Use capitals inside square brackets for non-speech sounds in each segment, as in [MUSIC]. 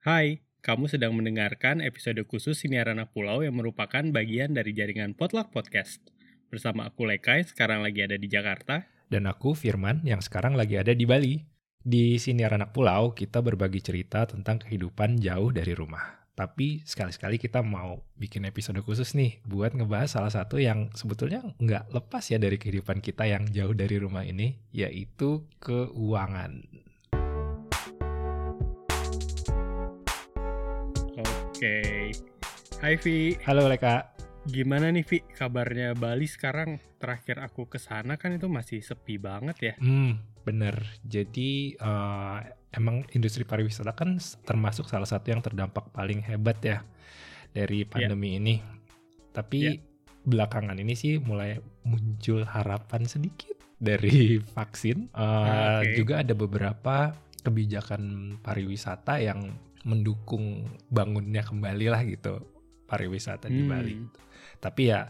Hai, kamu sedang mendengarkan episode khusus Siniar Anak Pulau yang merupakan bagian dari jaringan Potluck Podcast. Bersama aku Lekai, sekarang lagi ada di Jakarta. Dan aku Firman yang sekarang lagi ada di Bali. Di Siniar Anak Pulau, kita berbagi cerita tentang kehidupan jauh dari rumah. Tapi sekali-sekali kita mau bikin episode khusus nih buat ngebahas salah satu yang sebetulnya nggak lepas ya dari kehidupan kita yang jauh dari rumah ini, yaitu keuangan. Oke. Hai Vi, Halo Leka. gimana nih Vi kabarnya Bali sekarang? Terakhir aku ke sana kan itu masih sepi banget ya. Hmm, bener. Jadi eh, emang industri pariwisata kan termasuk salah satu yang terdampak paling hebat ya dari pandemi ini. Tapi Iya. belakangan ini sih mulai muncul harapan sedikit dari [LAUGHS] vaksin. Eh, Ah, oke. Juga ada beberapa kebijakan pariwisata yang mendukung bangunnya kembali lah gitu pariwisata di Hmm. Bali. Tapi ya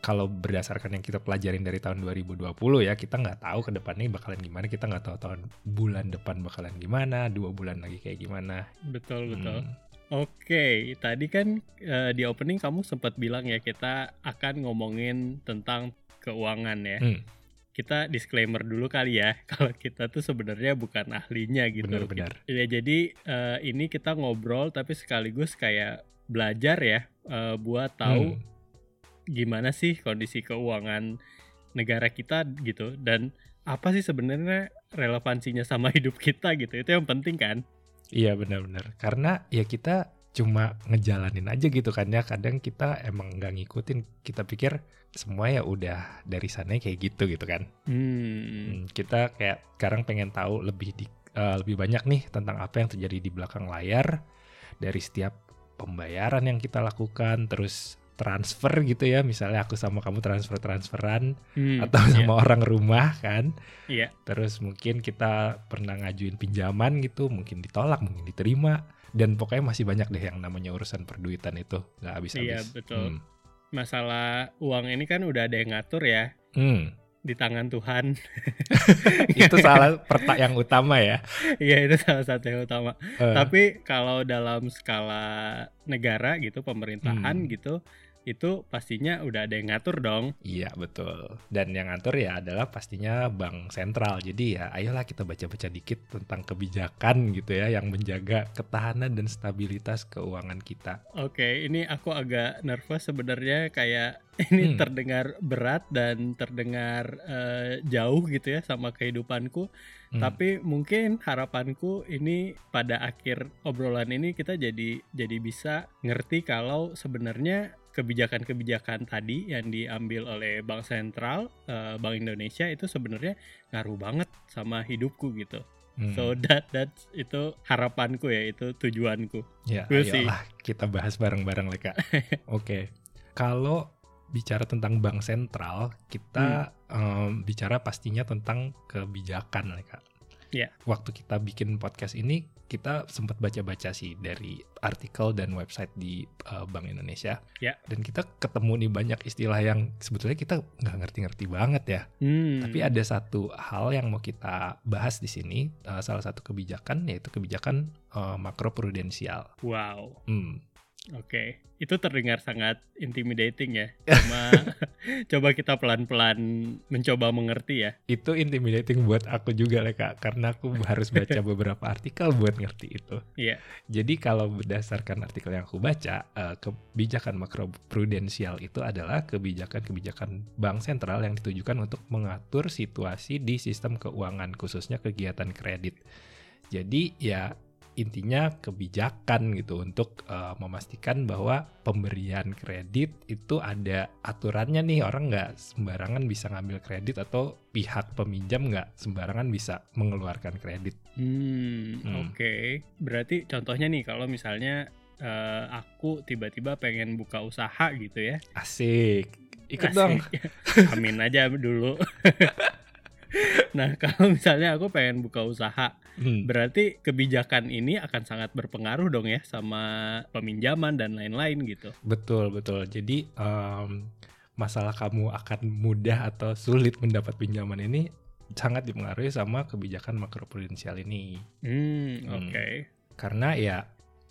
kalau berdasarkan yang kita pelajarin dari tahun 2020 ya kita nggak tahu ke depannya bakalan gimana kita nggak tahu tahun bulan depan bakalan gimana dua bulan lagi kayak gimana Betul, betul. Hmm, Oke, tadi kan eh, di opening kamu sempat bilang ya kita akan ngomongin tentang keuangan ya. hmm, Kita disclaimer dulu kali ya, [LAUGHS] kalau kita tuh sebenarnya bukan ahlinya gitu. benar-benar Ya jadi eh, ini kita ngobrol tapi sekaligus kayak belajar ya eh, buat tahu Hmm, gimana sih kondisi keuangan negara kita gitu dan apa sih sebenarnya relevansinya sama [LAUGHS] hidup kita gitu. Itu yang penting kan? iya benar-benar karena ya kita cuma ngejalanin aja gitu kan ya kadang kita emang nggak ngikutin kita pikir semua ya udah dari sana kayak gitu gitu kan Hmm. Hmm, kita kayak sekarang pengen tahu lebih di, eh, lebih banyak nih tentang apa yang terjadi di belakang layar dari setiap pembayaran yang kita lakukan, terus transfer gitu ya, misalnya aku sama kamu transfer transferan Hmm, atau sama orang rumah kan, Iya. terus mungkin kita pernah ngajuin pinjaman gitu, mungkin ditolak, mungkin diterima, dan pokoknya masih banyak deh yang namanya urusan perduitan itu nggak habis-habis. Iya, betul. Hmm. masalah uang ini kan udah ada yang ngatur ya Hmm. di tangan Tuhan. [LAUGHS] itu salah pertak yang utama ya. Iya itu salah satu yang utama. Eh, Tapi kalau dalam skala negara gitu pemerintahan Hmm. gitu itu pastinya udah ada yang ngatur dong. Iya betul. Dan yang ngatur ya adalah pastinya bank sentral. Jadi ya ayolah kita baca-baca dikit tentang kebijakan gitu ya yang menjaga ketahanan dan stabilitas keuangan kita. Oke, ini aku agak nervous sebenarnya kayak [LAUGHS] ini Hmm. terdengar berat dan terdengar eh, jauh gitu ya sama kehidupanku. Hmm. Tapi mungkin harapanku ini pada akhir obrolan ini kita jadi jadi bisa ngerti kalau sebenarnya kebijakan-kebijakan tadi yang diambil oleh Bank Sentral, eh, Bank Indonesia itu sebenarnya ngaruh banget sama hidupku gitu. Hmm. So that that's itu harapanku ya, itu tujuanku. ya we'll ayolah kita bahas bareng-bareng Leka. [LAUGHS] Oke. Kalau bicara tentang bank sentral, kita Hmm. em, bicara pastinya tentang kebijakan Leka. Iya. Waktu kita bikin podcast ini kita sempat baca-baca sih dari artikel dan website di uh, Bank Indonesia. Ya. Dan kita ketemu nih banyak istilah yang sebetulnya kita nggak ngerti-ngerti banget ya. Hmm. Tapi ada satu hal yang mau kita bahas di sini, uh, salah satu kebijakan yaitu kebijakan uh, makroprudensial. wow. Hmm. Oke, itu terdengar sangat intimidating ya. [LAUGHS] Cuma coba kita pelan-pelan mencoba mengerti ya. Itu intimidating buat aku juga Leka, karena aku [LAUGHS] harus baca beberapa artikel buat ngerti itu. Iya. Jadi kalau berdasarkan artikel yang aku baca, eh, kebijakan makroprudensial itu adalah kebijakan-kebijakan bank sentral yang ditujukan untuk mengatur situasi di sistem keuangan khususnya kegiatan kredit. Jadi ya intinya kebijakan gitu untuk eh, memastikan bahwa pemberian kredit itu ada aturannya nih orang nggak sembarangan bisa ngambil kredit atau pihak peminjam nggak sembarangan bisa mengeluarkan kredit. Hmm, Hmm. oke. Berarti contohnya nih kalau misalnya eh, aku tiba-tiba pengen buka usaha gitu ya. Asik, ikut Asik. dong. [LAUGHS] Amin aja dulu. [LAUGHS] nah, [LAUGHS] kalau misalnya aku pengen buka usaha, Hmm. berarti kebijakan ini akan sangat berpengaruh dong ya sama peminjaman dan lain-lain gitu. Betul betul. Jadi em, masalah kamu akan mudah atau sulit mendapat pinjaman ini sangat dipengaruhi sama kebijakan makroprudensial ini. Hmm, Hmm. oke. Karena ya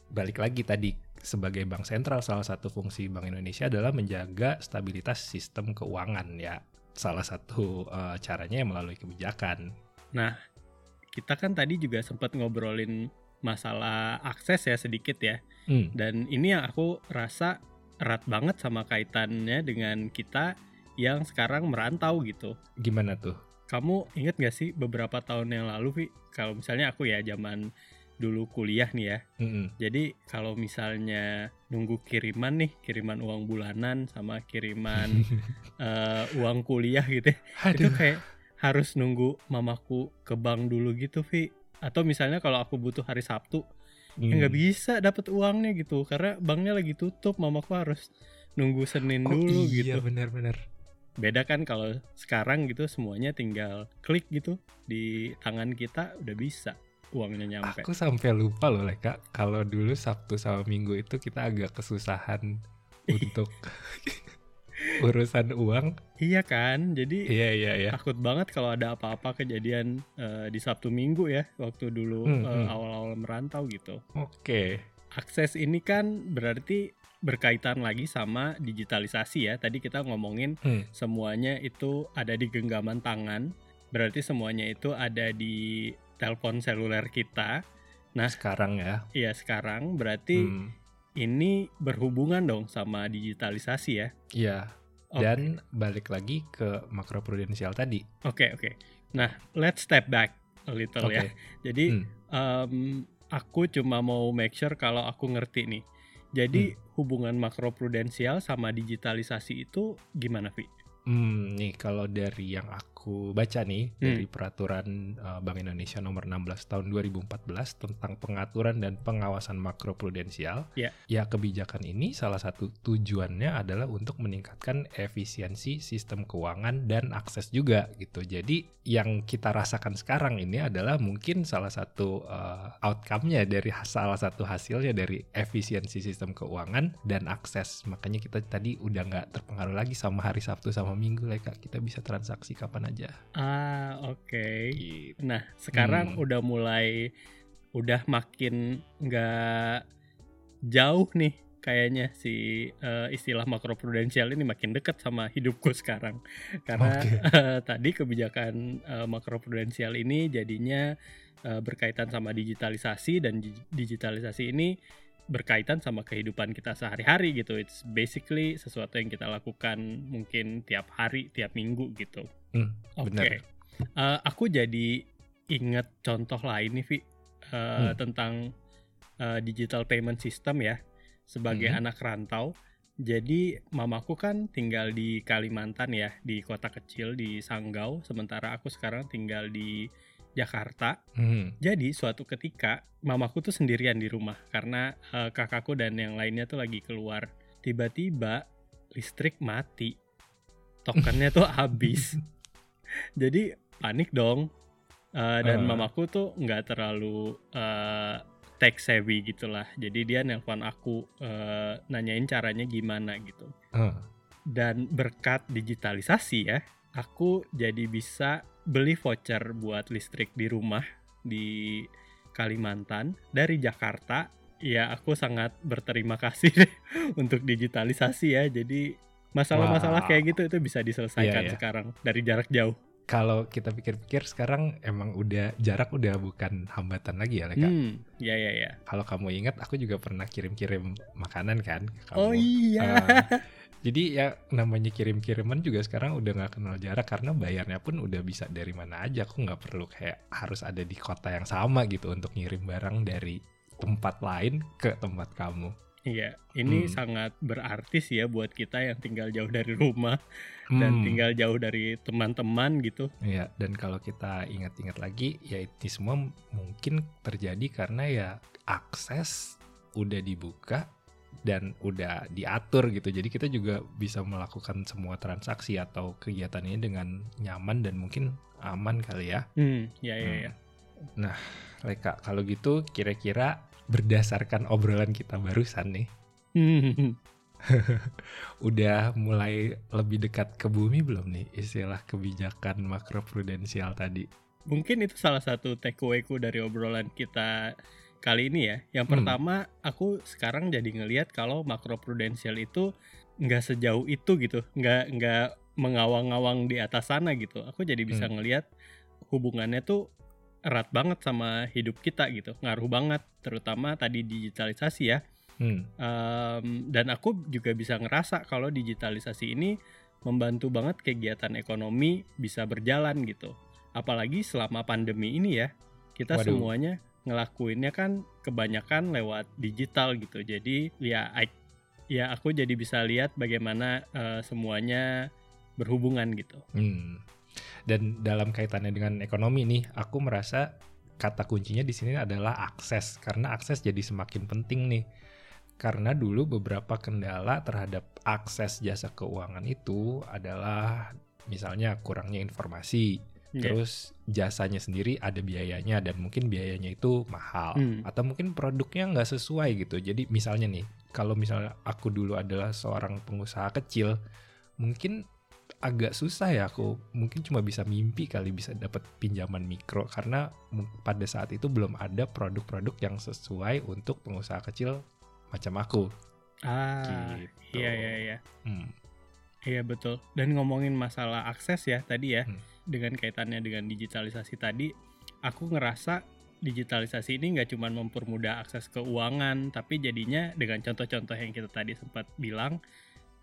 balik lagi tadi sebagai bank sentral salah satu fungsi Bank Indonesia adalah menjaga stabilitas sistem keuangan ya. Salah satu uh, caranya melalui kebijakan. Nah, kita kan tadi juga sempat ngobrolin masalah akses ya sedikit ya. Hmm. Dan ini yang aku rasa erat banget sama kaitannya dengan kita yang sekarang merantau gitu. Gimana tuh? Kamu inget gak sih beberapa tahun yang lalu, Vi? Kalau misalnya aku ya zaman dulu kuliah nih ya. Mm-mm. Jadi kalau misalnya nunggu kiriman nih, kiriman uang bulanan sama kiriman [LAUGHS] eh, uang kuliah gitu, ya, itu Aduh. kayak harus nunggu mamaku ke bank dulu gitu, Vi. Atau misalnya kalau aku butuh hari Sabtu, ya Hmm. nggak bisa dapat uangnya gitu, karena banknya lagi tutup, mamaku harus nunggu Senin Oh dulu iya gitu. benar-benar. Beda kan kalau sekarang gitu semuanya tinggal klik gitu di tangan kita udah bisa uangnya nyampe. Aku sampai lupa loh Leka kalau dulu Sabtu sama Minggu itu kita agak kesusahan [LAUGHS] untuk urusan uang. Iya kan? Jadi Iya iya iya. takut banget kalau ada apa-apa kejadian eh, di Sabtu Minggu ya waktu dulu Hmm, eh, hmm. awal-awal merantau gitu. Oke. Akses ini kan berarti berkaitan lagi sama digitalisasi ya. Tadi kita ngomongin Hmm. semuanya itu ada di genggaman tangan. Berarti semuanya itu ada di telepon seluler kita. Nah, Sekarang ya. Iya sekarang berarti Hmm. ini berhubungan dong sama digitalisasi ya. Iya. Oke. Dan balik lagi ke makroprudensial tadi. Oke oke. Nah, let's step back a little Oke. ya. Jadi Hmm. em, aku cuma mau make sure kalau aku ngerti nih. Jadi Hmm. hubungan makroprudensial sama digitalisasi itu gimana, Vi? Hmm, nih kalau dari yang aku baca nih Hmm. dari peraturan uh, Bank Indonesia nomor 16 tahun 2014 tentang pengaturan dan pengawasan makroprudensial, Ya. ya kebijakan ini salah satu tujuannya adalah untuk meningkatkan efisiensi sistem keuangan dan akses juga gitu. Jadi yang kita rasakan sekarang ini adalah mungkin salah satu uh, outcome-nya dari salah satu hasilnya dari efisiensi sistem keuangan dan akses. Makanya kita tadi udah nggak terpengaruh lagi sama hari Sabtu sama Minggu lah Kak. Kita bisa transaksi kapan aja. Ah, oke. Gitu. Nah, sekarang Hmm. udah mulai udah makin nggak jauh nih kayaknya si eh, istilah makroprudensial ini makin dekat sama hidupku sekarang. Karena Oke. [LAUGHS] eh, tadi kebijakan eh, makroprudensial ini jadinya eh, berkaitan sama digitalisasi dan di- digitalisasi ini berkaitan sama kehidupan kita sehari-hari gitu. It's basically sesuatu yang kita lakukan mungkin tiap hari, tiap minggu gitu. Hmm, Oke. benar. Eh, aku jadi inget contoh lain nih, Vi, eh, Hmm. tentang eh, digital payment system ya. Sebagai Hmm. anak rantau, jadi mamaku kan tinggal di Kalimantan ya, di kota kecil di Sanggau, sementara aku sekarang tinggal di Jakarta. Hmm. Jadi suatu ketika mamaku tuh sendirian di rumah karena eh, kakakku dan yang lainnya tuh lagi keluar. Tiba-tiba listrik mati. Tokennya tuh [LAUGHS] habis. Jadi panik dong. Eh, dan Eh. mamaku tuh nggak terlalu eh, tech savvy gitulah. Jadi dia nelpon aku eh, nanyain caranya gimana gitu. Eh, Dan berkat digitalisasi ya, aku jadi bisa beli voucher buat listrik di rumah di Kalimantan dari Jakarta. Ya, aku sangat berterima kasih [LAUGHS] deh untuk digitalisasi ya. Jadi masalah-masalah Wow. kayak gitu itu bisa diselesaikan Iya, iya. sekarang dari jarak jauh. Kalau kita pikir-pikir sekarang emang udah jarak udah bukan hambatan lagi ya Leka. Hmm, ya ya ya. Kalau kamu ingat aku juga pernah kirim-kirim makanan kan kamu. Oh iya. Eh, jadi ya namanya kirim-kiriman juga sekarang udah nggak kenal jarak karena bayarnya pun udah bisa dari mana aja. Aku nggak perlu kayak harus ada di kota yang sama gitu untuk ngirim barang dari tempat lain ke tempat kamu. Iya, ini Hmm. sangat berarti sih ya buat kita yang tinggal jauh dari rumah dan Hmm, tinggal jauh dari teman-teman gitu. Iya, dan kalau kita ingat-ingat lagi, ya ini semua mungkin terjadi karena ya akses udah dibuka dan udah diatur gitu. Jadi kita juga bisa melakukan semua transaksi atau kegiatan ini dengan nyaman dan mungkin aman kali ya. Hmm, ya ya ya. Leka, kalau gitu kira-kira berdasarkan obrolan kita barusan nih, Hmm. [LAUGHS] udah mulai lebih dekat ke bumi belum nih istilah kebijakan makroprudensial tadi? Mungkin itu salah satu takeaway-ku dari obrolan kita kali ini ya. Yang Hmm. pertama, aku sekarang jadi ngelihat kalau makroprudensial itu nggak sejauh itu gitu, nggak nggak mengawang-awang di atas sana gitu. Aku jadi bisa Hmm. ngelihat hubungannya tuh erat banget sama hidup kita gitu, ngaruh banget, terutama tadi digitalisasi ya. Hmm. Em, dan aku juga bisa ngerasa kalau digitalisasi ini membantu banget kegiatan ekonomi bisa berjalan gitu. Apalagi selama pandemi ini ya, kita Waduh. semuanya ngelakuinnya kan kebanyakan lewat digital gitu. Jadi ya, I- ya aku jadi bisa lihat bagaimana eh, semuanya berhubungan gitu. Hmm. Dan dalam kaitannya dengan ekonomi nih, aku merasa kata kuncinya di sini adalah akses karena akses jadi semakin penting nih. Karena dulu beberapa kendala terhadap akses jasa keuangan itu adalah misalnya kurangnya informasi, Ya. terus jasanya sendiri ada biayanya dan mungkin biayanya itu mahal Hmm. atau mungkin produknya nggak sesuai gitu. Jadi misalnya nih, kalau misalnya aku dulu adalah seorang pengusaha kecil, mungkin agak susah ya aku mungkin cuma bisa mimpi kali bisa dapat pinjaman mikro karena pada saat itu belum ada produk-produk yang sesuai untuk pengusaha kecil macam aku. Ah, Gitu. iya iya iya. Hmm. Iya betul. Dan ngomongin masalah akses ya tadi ya, Hmm. Dengan kaitannya dengan digitalisasi tadi, aku ngerasa digitalisasi ini nggak cuma mempermudah akses keuangan, tapi jadinya dengan contoh-contoh yang kita tadi sempat bilang,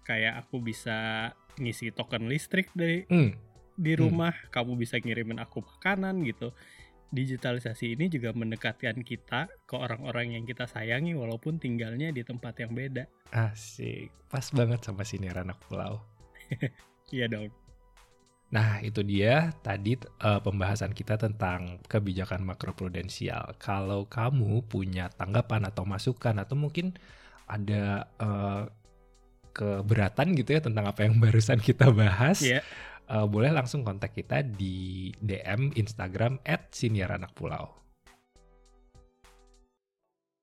kayak aku bisa ngisi token listrik dari Hmm. di Hmm. rumah, kamu bisa ngirimin aku makanan gitu. Digitalisasi ini juga mendekatkan kita ke orang-orang yang kita sayangi walaupun tinggalnya di tempat yang beda. Asik, pas banget sama siniar anak pulau. [LAUGHS] Iya dong. Nah, itu dia tadi eh, pembahasan kita tentang kebijakan makroprudensial. Kalau kamu punya tanggapan atau masukan atau mungkin ada eh, keberatan gitu ya tentang apa yang [LAUGHS] barusan kita bahas, Iya. eh, boleh langsung kontak kita di DM Instagram @siniaranakpulau.